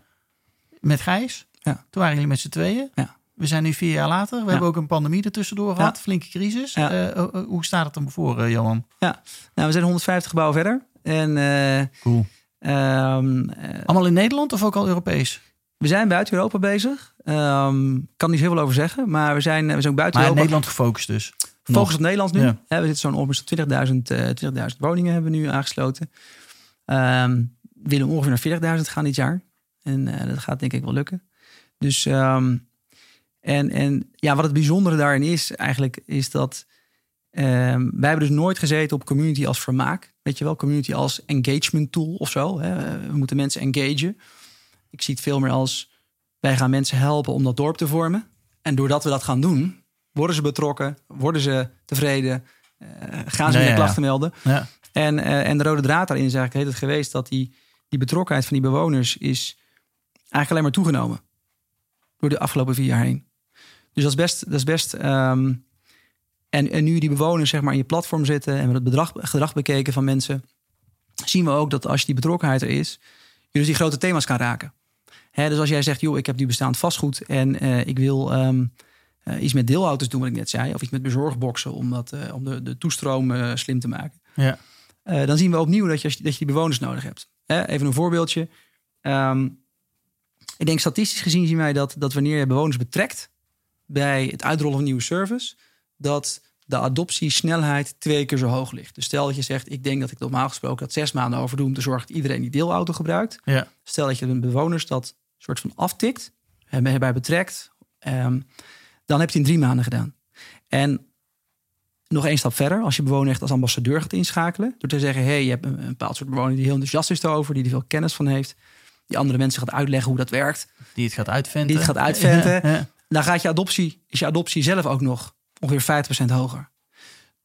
Met Gijs. Ja. Toen waren jullie met z'n tweeën. Ja. We zijn nu vier jaar later. We Ja. hebben ook een pandemie ertussendoor gehad. Ja. Flinke crisis. Ja. Oh, oh, hoe staat het dan voor, Johan? Nou, we zijn 150 gebouwen verder. En Cool. ehm, eh, Allemaal in Nederland of ook al Europees? We zijn buiten Europa bezig. Ik kan niet heel veel over zeggen. Maar we zijn, we zijn ook buiten Maar Europa. Nederland gefocust dus. Focus op Nederland nu. Ja. We zitten zo'n ongeveer 20.000 eh, 20.000 woningen hebben we nu aangesloten. Ehm we willen ongeveer naar 40.000 gaan dit jaar. En eh, dat gaat denk ik wel lukken. Dus ehm, en, en ja, wat het bijzondere daarin is eigenlijk, is dat ehm, wij hebben dus nooit gezeten op community als vermaak. Weet je wel, community als engagement tool of zo. Hè? We moeten mensen engagen. Ik zie het veel meer als wij gaan mensen helpen om dat dorp te vormen. En doordat we dat gaan doen, worden ze betrokken, worden ze tevreden, eh, gaan ze ja, ja. klachten melden. Ja. En, eh, en de rode draad daarin is eigenlijk heet het geweest dat die, die betrokkenheid van die bewoners is eigenlijk alleen maar toegenomen. Door de afgelopen vier jaar heen. Dus dat is best. Dat is best ehm, en, en nu die bewoners zeg maar in je platform zitten en we het bedrag, gedrag bekeken van mensen, zien we ook dat als je die betrokkenheid er is, je dus die grote thema's kan raken. Hè, dus als jij zegt, joh, ik heb nu bestaand vastgoed en eh, ik wil ehm, eh, iets met deelauto's doen, wat ik net zei. Of iets met bezorgboxen om, dat, eh, om de, de toestroom slim te maken. Ja. Dan zien we opnieuw dat je, dat je die bewoners nodig hebt. Hè, even een voorbeeldje. Ehm, ik denk statistisch gezien zien wij dat, dat wanneer je bewoners betrekt bij het uitrollen van een nieuwe service, dat de adoptiesnelheid twee keer zo hoog ligt. Dus stel dat je zegt, ik denk dat ik normaal gesproken dat zes maanden over doe om te zorgen dat iedereen die deelauto gebruikt. Ja. Stel dat je de bewoners dat soort van aftikt, en bij betrekt, ehm, dan heb je het in drie maanden gedaan. En nog één stap verder, als je bewoner echt als ambassadeur gaat inschakelen, door te zeggen, hey, je hebt een, een bepaald soort bewoner die heel enthousiast is erover, die er veel kennis van heeft, die andere mensen gaat uitleggen hoe dat werkt, Die het gaat uitventen. die het gaat uitventen, Ja, ja. dan gaat je adoptie, is je adoptie zelf ook nog ongeveer 50% hoger.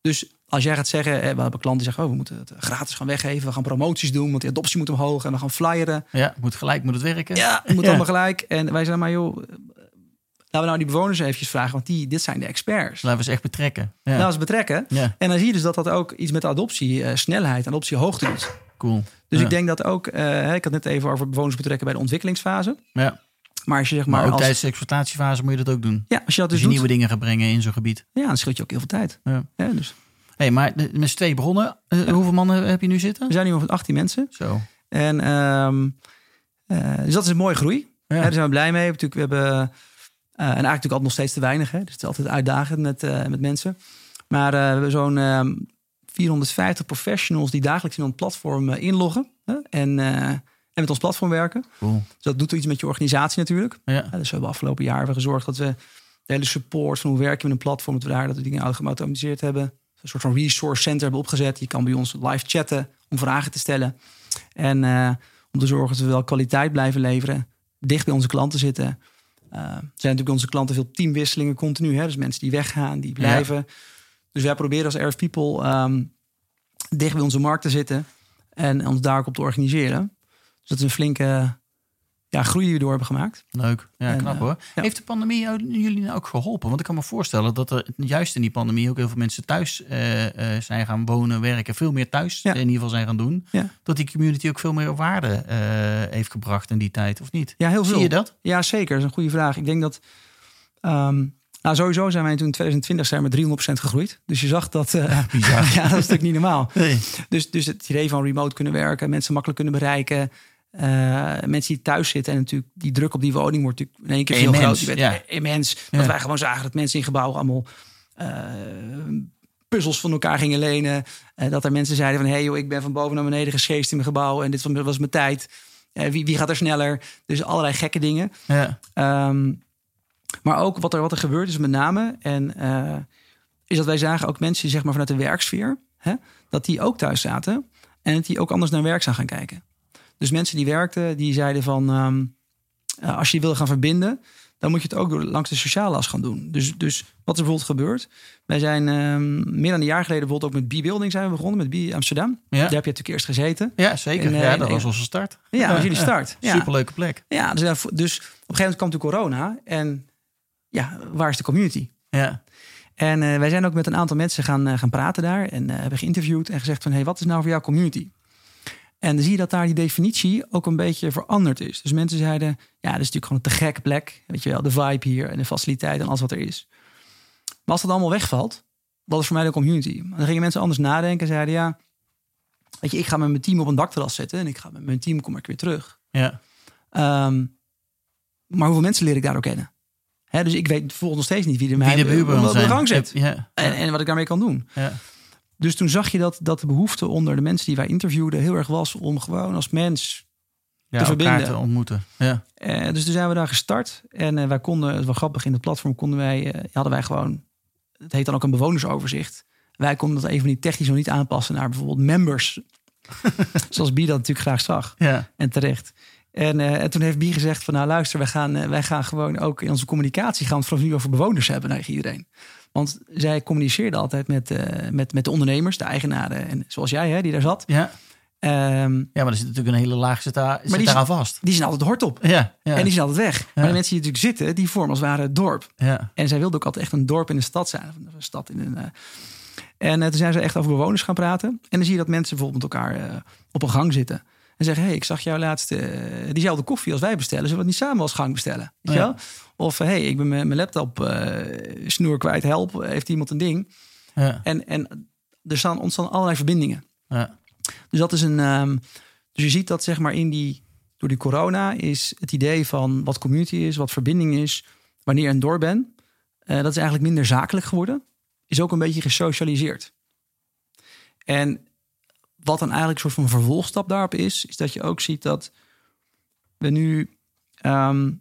Dus als jij gaat zeggen, we hebben klanten die zeggen, oh, we moeten het gratis gaan weggeven, we gaan promoties doen, want die adoptie moet omhoog en we gaan flyeren. Ja, moet gelijk moet het werken. Ja, het moet allemaal gelijk. En wij zeggen maar, joh, laten we nou die bewoners eventjes vragen, want die, dit zijn de experts. Laten we ze echt betrekken. Ja. Nou, eens betrekken. ja, En dan zie je dus dat dat ook iets met de adoptie, eh, snelheid, adoptie hoogte doet. cool. Dus ja. ik denk dat ook, eh, ik had net even over bewoners betrekken bij de ontwikkelingsfase. Ja. Maar als je zeg Maar, maar, ook als, tijdens de exploitatiefase moet je dat ook doen. ja, als je dat Dus dus je doet, nieuwe dingen gaat brengen in zo'n gebied. ja, dan scheelt je ook heel veel tijd. Ja. Ja, dus hey, maar met z'n twee bronnen. Eh, Hoeveel mannen heb je nu zitten? we zijn nu ongeveer 18 mensen. Zo. En ehm, eh, dus dat is een mooie groei. Ja. Ja, daar zijn we blij mee. Natuurlijk, we hebben, eh, en eigenlijk natuurlijk altijd nog steeds te weinig. Hè? Dus het is altijd uitdagend met, met mensen. Maar we hebben zo'n ehm, 450 professionals die dagelijks in ons platform inloggen. Hè? En, en met ons platform werken. Cool. Dus dat doet iets met je organisatie natuurlijk. Ja. Dus we hebben afgelopen jaar weer gezorgd dat we de hele support van hoe werken we met een platform, dat we daar dat we dingen geautomatiseerd hebben. Een soort van resource center hebben opgezet. Je kan bij ons live chatten om vragen te stellen. En eh, om te zorgen dat we wel kwaliteit blijven leveren. Dicht bij onze klanten zitten. Eh, er zijn natuurlijk onze klanten veel teamwisselingen continu. Hè? Dus mensen die weggaan, die blijven. Dus wij proberen als Erf People ehm, dicht bij onze markt te zitten. En ons daar ook op te organiseren. Dus dat is een flinke ja, groei die we door hebben gemaakt. Leuk. Ja, En, knap eh, hoor. ja. Heeft de pandemie jullie nou ook geholpen? Want ik kan me voorstellen dat er juist in die pandemie ook heel veel mensen thuis eh, eh, zijn gaan wonen, werken. Veel meer thuis Ja. in ieder geval zijn gaan doen. Ja. Dat die community ook veel meer waarde heeft gebracht in die tijd, of niet? Ja, heel veel. Zie je dat? Ja, zeker. Dat is een goede vraag. Ik denk dat. ehm, nou, sowieso zijn wij toen in 2020 zijn we met 300% gegroeid. Dus je zag dat. Bizar. [laughs] ja, dat is natuurlijk niet normaal. Nee. Dus, dus het idee van remote kunnen werken, mensen makkelijk kunnen bereiken. Eh, mensen die thuis zitten en natuurlijk die druk op die woning wordt natuurlijk in één keer. Die werd ja. Immens. Ja. Dat wij gewoon zagen dat mensen in gebouwen allemaal eh, puzzels van elkaar gingen lenen. Eh, dat er mensen zeiden van, hé hey joh, ik ben van boven naar beneden gescheest in mijn gebouw en dit was, mijn tijd. Wie, wie gaat er sneller? Dus allerlei gekke dingen. Ja. Ehm, maar ook wat er, wat er gebeurd is met name. En is dat wij zagen ook mensen zeg maar vanuit de werksfeer. Hè, dat die ook thuis zaten. En dat die ook anders naar werk zijn gaan kijken. Dus mensen die werkten, die zeiden van... ehm, eh, als je je wil gaan verbinden... dan moet je het ook door, langs de sociale as gaan doen. Dus, dus wat er bijvoorbeeld gebeurt... Wij zijn ehm, meer dan een jaar geleden bijvoorbeeld ook met B-Building zijn we begonnen. Met B Amsterdam. Ja. Daar heb je natuurlijk eerst gezeten. ja, zeker. En, eh, ja, dat en- was onze start. Ja, dat was jullie start. Ja. Superleuke plek. Ja, dus, dus op een gegeven moment kwam natuurlijk corona. En ja, waar is de community? Ja. En eh, wij zijn ook met een aantal mensen gaan, gaan praten daar. En hebben geïnterviewd en gezegd van... Hey, wat is nou voor jouw community? En dan zie je dat daar die definitie ook een beetje veranderd is. Dus mensen zeiden... Ja, dat is natuurlijk gewoon een te gekke plek. Weet je wel, de vibe hier en de faciliteit en alles wat er is. Maar als dat allemaal wegvalt... Wat is voor mij de community? Dan gingen mensen anders nadenken en zeiden... Ja, weet je, ik ga met mijn team op een dakterras zetten... en ik ga met mijn team kom ik weer terug. Ja. Ehm, maar hoeveel mensen leer ik daar ook kennen? Hè, dus ik weet bijvoorbeeld nog steeds niet wie er mij Wie de buurman op de zijn. gang zit. Ja. En, en wat ik daarmee kan doen. ja. Dus toen zag je dat, dat de behoefte onder de mensen die wij interviewden heel erg was om gewoon als mens. ja, te elkaar verbinden. te ontmoeten. Ja. Eh, dus toen zijn we daar gestart. En eh, wij konden, het was grappig, in het platform konden wij, eh, hadden wij gewoon, het heet dan ook een bewonersoverzicht. Wij konden dat even niet technisch nog niet aanpassen naar bijvoorbeeld members. [laughs] Zoals Bie dat natuurlijk graag zag. Ja. En terecht. En, eh, en toen heeft Bie gezegd van nou luister, wij gaan, eh, wij gaan gewoon ook in onze communicatie gaan we het vanaf nu over bewoners hebben naar iedereen. Want zij communiceerde altijd met, eh, met, met de ondernemers, de eigenaren. En zoals jij hè, die daar zat. Ja. Ehm, ja, maar er zit natuurlijk een hele laag zit daar, zit die- daaraan vast. die zijn altijd hard op. Ja. ja. En die zijn altijd weg. Maar de mensen die natuurlijk zitten, die vormen als het ware het dorp. ja. En zij wilde ook altijd echt een dorp in de stad zijn. Of een stad in een. En toen zijn ze echt over bewoners gaan praten. En dan zie je dat mensen bijvoorbeeld met elkaar op een gang zitten. En zeggen, hey, ik zag jou laatst eh, diezelfde koffie als wij bestellen. Zullen we het niet samen als gang bestellen? Weet Ja. Of, eh, hey, ik ben mijn laptop eh, snoer kwijt, help. Heeft iemand een ding? Ja, En, en er staan, ontstaan allerlei verbindingen. ja, Dus dat is een. ehm, dus je ziet dat zeg maar in die. Door die corona is het idee van wat community is, wat verbinding is, wanneer een door bent. eh, dat is eigenlijk minder zakelijk geworden. Is ook een beetje gesocialiseerd. En wat dan eigenlijk een soort van vervolgstap daarop is, is dat je ook ziet dat we nu. ehm,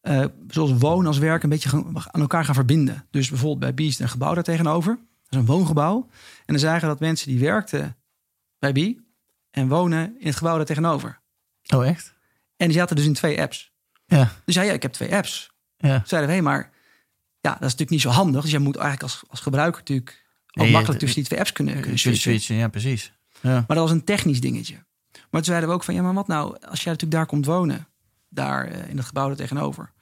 eh, zoals wonen als werk een beetje gaan- aan elkaar gaan verbinden. Dus bijvoorbeeld bij Beast een gebouw daar tegenover. Dat is een woongebouw. En dan zagen dat mensen die werkten bij Bee en wonen in het gebouw daar tegenover. Oh, echt? En die zaten dus in twee apps. Ja, Dus ja, ja ik heb twee apps. ja. Zeiden we, hé, maar ja, dat is natuurlijk niet zo handig. Dus jij moet eigenlijk als, als gebruiker natuurlijk ook Nee, makkelijk tussen die twee apps kunnen, kunnen Switchen, switchen. ja, precies. Ja. Maar dat was een technisch dingetje. Maar toen zeiden we ook van, ja, maar wat nou als jij natuurlijk daar komt wonen, daar eh, in het gebouw er tegenover.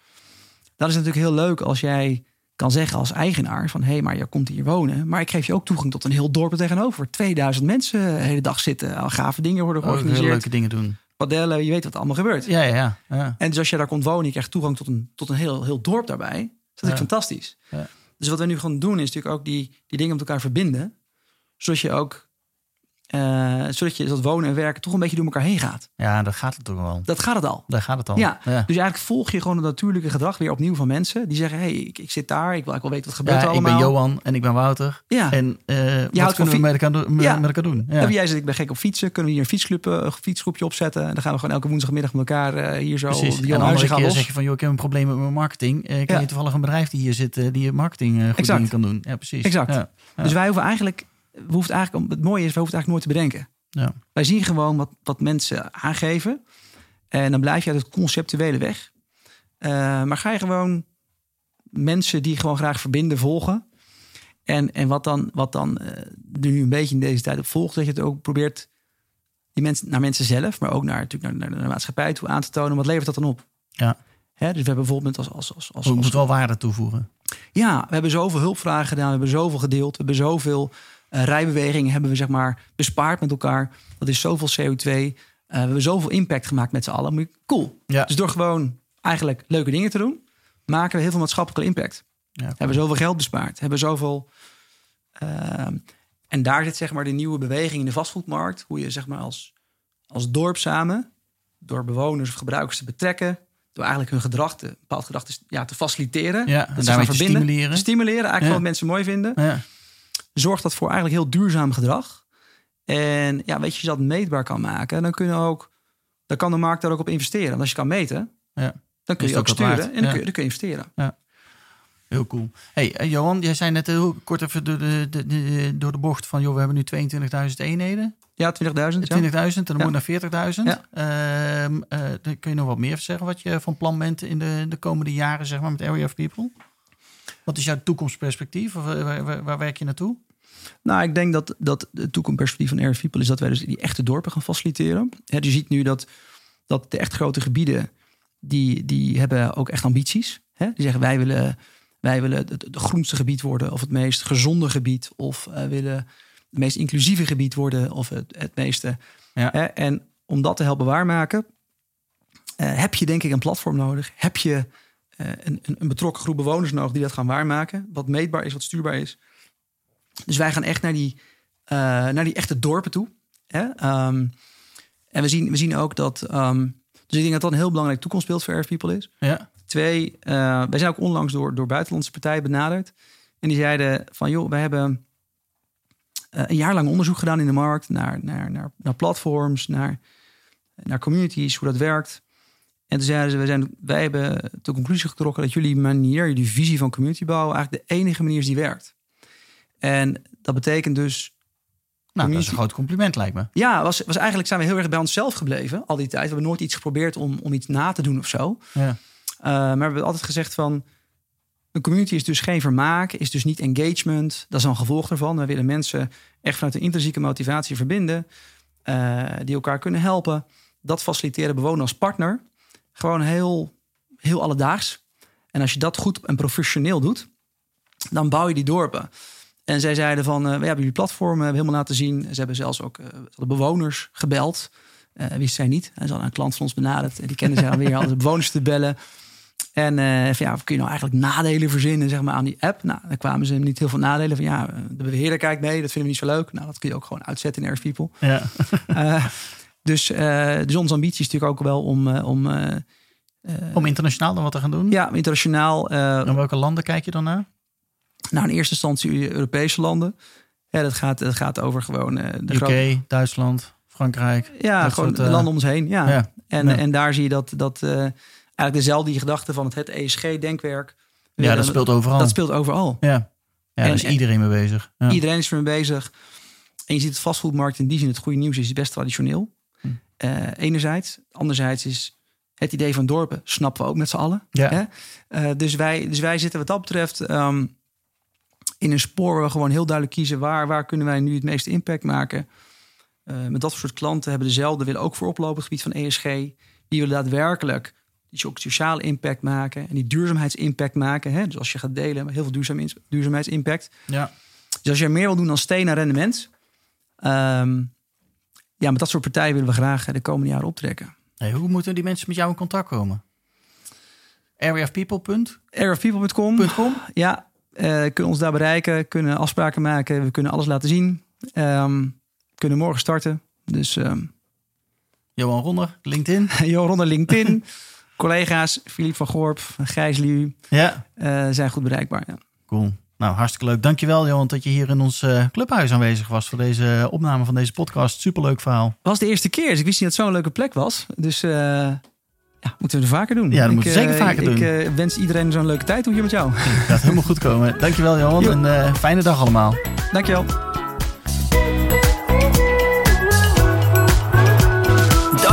Dan is natuurlijk heel leuk als jij kan zeggen als eigenaar van, hé, hey, maar je komt hier wonen, maar ik geef je ook toegang tot een heel dorp er tegenover. 2000 mensen de hele dag zitten, al gave dingen worden hele georganiseerd, leuke dingen doen. padellen, je weet wat er allemaal gebeurt. Ja, ja, ja. En dus als je daar komt wonen, je krijgt toegang tot een, tot een heel, heel dorp daarbij. Dat is natuurlijk Ja. fantastisch. Ja. Dus wat we nu gaan doen, is natuurlijk ook die, die dingen met elkaar verbinden. Zodat je ook, eh, zodat je dat wonen en werken toch een beetje door elkaar heen gaat. Ja, dat gaat het toch wel. Dat gaat het al. Daar gaat het al. Ja. ja. Dus eigenlijk volg je gewoon het natuurlijke gedrag weer opnieuw van mensen. Die zeggen, hey, ik, ik zit daar, ik wil, ik wil weten wat gebeurt Ja, er ik allemaal. ben Johan en ik ben Wouter. Ja. En eh wat kunnen we met elkaar, doen- Ja. met elkaar doen? Ja. En jij zegt, ik ben gek op fietsen. Kunnen we hier een fietsclub, eh, een fietsgroepje opzetten? En dan gaan we gewoon elke woensdagmiddag met elkaar hier zo. Precies. die En andere gaan keer los. zeg je van, joh, ik heb een probleem met mijn marketing. Ja. je toevallig een bedrijf die hier zit, die je marketing goed dingen kan doen? Ja, precies. Exact. Dus wij hoeven eigenlijk, we hoeven eigenlijk, het mooie is, we hoeven het eigenlijk nooit te bedenken. Ja. Wij zien gewoon wat, wat mensen aangeven. En dan blijf je uit het conceptuele weg. Eh, maar ga je gewoon mensen die gewoon graag verbinden volgen. En, en wat dan, wat dan er nu een beetje in deze tijd op volgt, dat je het ook probeert die mensen, naar mensen zelf, maar ook naar, natuurlijk naar, naar de maatschappij toe aan te tonen. Wat levert dat dan op? Ja. Hè, dus we hebben bijvoorbeeld als, als, als, als, Je als moet wel waarde toevoegen. ja, we hebben zoveel hulpvragen gedaan, we hebben zoveel gedeeld, we hebben zoveel eh, rijbewegingen hebben we zeg maar bespaard met elkaar. Dat is zoveel CO2. Eh, we hebben zoveel impact gemaakt met z'n allen. Cool. Ja. Dus door gewoon eigenlijk leuke dingen te doen, maken we heel veel maatschappelijke impact. Ja, Hebben we zoveel geld bespaard, hebben we zoveel. ehm, en daar zit zeg maar de nieuwe beweging in de vastgoedmarkt, hoe je zeg maar als, als dorp samen, door bewoners of gebruikers te betrekken, door eigenlijk hun gedrag, te, een bepaald gedrag te, ja, te faciliteren. Ja, en daarmee te verbinden, stimuleren. Stimuleren, eigenlijk Ja. wat mensen mooi vinden. Ja. Zorgt dat voor eigenlijk heel duurzaam gedrag. En ja, weet je, als je dat meetbaar kan maken, dan kunnen ook, dan kan de markt daar ook op investeren. Want als je kan meten, Ja. dan kun je ook sturen waard. en dan, Ja. kun je, dan kun je investeren. Heel cool. Hey, eh, Johan, jij zei net heel kort even door de, de, de- door de bocht van... joh, we hebben nu 22.000 eenheden. Ja, 20.000. Ja. 20.000 en dan Ja. moet naar 40.000. Ja. Ehm, eh, dan kun je nog wat meer zeggen wat je van plan bent... in de, de komende jaren, zeg maar, met Area of People? Wat is jouw toekomstperspectief? Of, eh, waar, waar, waar werk je naartoe? Nou, ik denk dat, dat de toekomstperspectief van Air People is dat wij dus die echte dorpen gaan faciliteren. Hè, je ziet nu dat, dat de echt grote gebieden, die, die hebben ook echt ambities. Hè? Die zeggen wij willen, wij willen het, het groenste gebied worden of het meest gezonde gebied. Of eh, willen het meest inclusieve gebied worden of het, het meeste. Ja. En om dat te helpen waarmaken, eh, heb je denk ik een platform nodig. Heb je eh, een, een betrokken groep bewoners nodig die dat gaan waarmaken. Wat meetbaar is, wat stuurbaar is. Dus wij gaan echt naar die, eh, naar die echte dorpen toe. Hè? Ehm, en we zien, we zien ook dat. ehm, dus ik denk dat dat een heel belangrijk toekomstbeeld voor Air People is. Ja, Twee, eh, wij zijn ook onlangs door, door buitenlandse partijen benaderd. En die zeiden van joh, wij hebben eh, een jaar lang onderzoek gedaan in de markt naar, naar, naar, naar platforms, naar, naar communities, hoe dat werkt. En toen zeiden ze, wij, zijn, wij hebben de conclusie getrokken dat jullie manier, jullie visie van community bouwen, eigenlijk de enige manier is die werkt. En dat betekent dus nou, dat is een groot compliment, lijkt me. ja, was, was eigenlijk zijn we heel erg bij onszelf gebleven al die tijd. We hebben nooit iets geprobeerd om, om iets na te doen of zo. Ja. Uh, maar we hebben altijd gezegd van... een community is dus geen vermaak, is dus niet engagement. Dat is een gevolg daarvan. We willen mensen echt vanuit een intrinsieke motivatie verbinden. uh, die elkaar kunnen helpen. Dat faciliteren bewonen als partner. Gewoon heel, heel alledaags. En als je dat goed en professioneel doet... dan bouw je die dorpen. En zij zeiden van, we hebben jullie platform hebben helemaal laten zien. Ze hebben zelfs ook de bewoners gebeld. Wist zij niet. Ze hadden een klant van ons benaderd. En die kenden zij alweer. [laughs] Hadden de bewoners te bellen. En uh, van, ja, kun je nou eigenlijk nadelen verzinnen zeg maar, aan die app? Nou, dan kwamen ze niet heel veel nadelen van ja, de beheerder kijkt mee, dat vinden we niet zo leuk. Nou, dat kun je ook gewoon uitzetten in Air People. Ja. uh, [laughs] dus, uh, dus onze ambitie is natuurlijk ook wel om. om, om internationaal dan wat te gaan doen? Ja, internationaal. en welke landen kijk je dan naar? Nou, in eerste instantie Europese landen. Ja, dat gaat, dat gaat over gewoon. de UK, grote... Duitsland, Frankrijk. Ja, gewoon de landen om ons heen. Ja. ja. En, ja. en daar zie je dat. dat eigenlijk dezelfde gedachte van het, het ESG-denkwerk. Ja, dat speelt overal. Dat speelt overal. Ja, ja daar is iedereen mee bezig. Ja. Iedereen is ermee bezig. En je ziet het vastgoedmarkt in die zin, het goede nieuws is best traditioneel. Hm. Uh, enerzijds. Anderzijds is het idee van dorpen, snappen we ook met z'n allen. Ja. Hè? Uh, dus, wij, dus wij zitten wat dat betreft um, in een spoor waar we gewoon heel duidelijk kiezen... waar, waar kunnen wij nu het meeste impact maken. Uh, met dat soort klanten hebben dezelfde, willen ook voorop lopen op het gebied van ESG. Die willen daadwerkelijk die ook sociale impact maken en die duurzaamheidsimpact maken. Hè? Dus als je gaat delen, heel veel duurzaam, duurzaamheidsimpact. Ja. Dus als je meer wil doen dan stenen rendement, um, ja, met dat soort partijen willen we graag de komende jaren optrekken. Hey, hoe moeten die mensen met jou in contact komen? areaofpeople. areaofpeople.com. Ja, kunnen ons daar bereiken, kunnen afspraken maken, we kunnen alles laten zien. Um, kunnen morgen starten. Dus um, Johan Ronder, LinkedIn. [laughs] Johan Ronder, LinkedIn. [laughs] collega's, Filip van Gorp, Gijs Liu, ja. Uh, zijn goed bereikbaar. Ja. Cool. Nou, hartstikke leuk. Dankjewel, Johan, dat je hier in ons uh, clubhuis aanwezig was voor deze opname van deze podcast. Superleuk verhaal. Het was de eerste keer, dus ik wist niet dat het zo'n leuke plek was. Dus uh, ja, moeten we het vaker doen. Ja, dat moeten we zeker vaker doen. Ik wens iedereen zo'n leuke tijd hier met jou. Gaat helemaal goed komen. Dankjewel, Johan. En fijne dag allemaal. Dankjewel.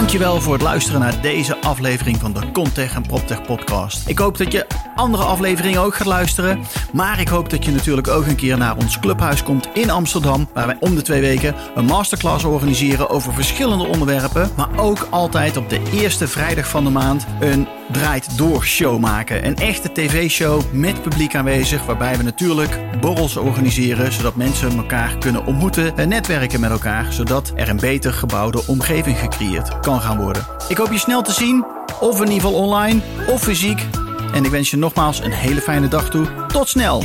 Dankjewel voor het luisteren naar deze aflevering van de Contech en PropTech podcast. Ik hoop dat je andere afleveringen ook gaat luisteren. Maar ik hoop dat je natuurlijk ook een keer naar ons clubhuis komt in Amsterdam. Waar wij om de twee weken een masterclass organiseren over verschillende onderwerpen. Maar ook altijd op de eerste vrijdag van de maand een draait door show maken. Een echte tv-show met publiek aanwezig. Waarbij we natuurlijk borrels organiseren. Zodat mensen elkaar kunnen ontmoeten en netwerken met elkaar. Zodat er een beter gebouwde omgeving gecreëerd kan gaan worden. Ik hoop je snel te zien. Of in ieder geval online of fysiek. En ik wens je nogmaals een hele fijne dag toe. Tot snel!